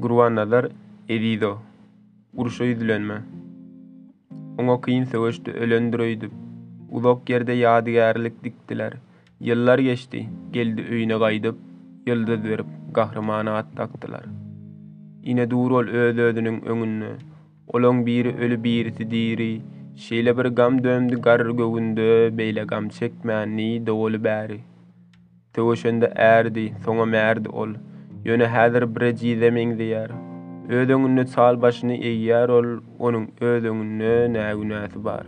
Gurbannazar Ezizow, Urşa ýüzlenme. Oňa kyn söweşde ölendir öýdüp, uzak ýerde ýadygärlik dikdiler. Ýyllar geçdi, geldi öýüne gaýdyp, ýyldyz berip, Gahryman at dakdylar. Ine dur ol öz-özüniň öňünde. Olaň biri öli birisi diri. Şeýle bir gam döndi garry göwünde beýle gam çekmän ni dowaly bäri. Söweşende ärdi, soňa märdi ol. Ýöne häzir birejize meňzeýär. Öz öňünde çal başyny egýär ol, onuň öz öňünde nä günäsi bar.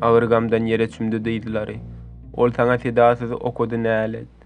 Agyr gamdan ýere çümdi dyzlary. Ol saňa sedasyz okady nälet.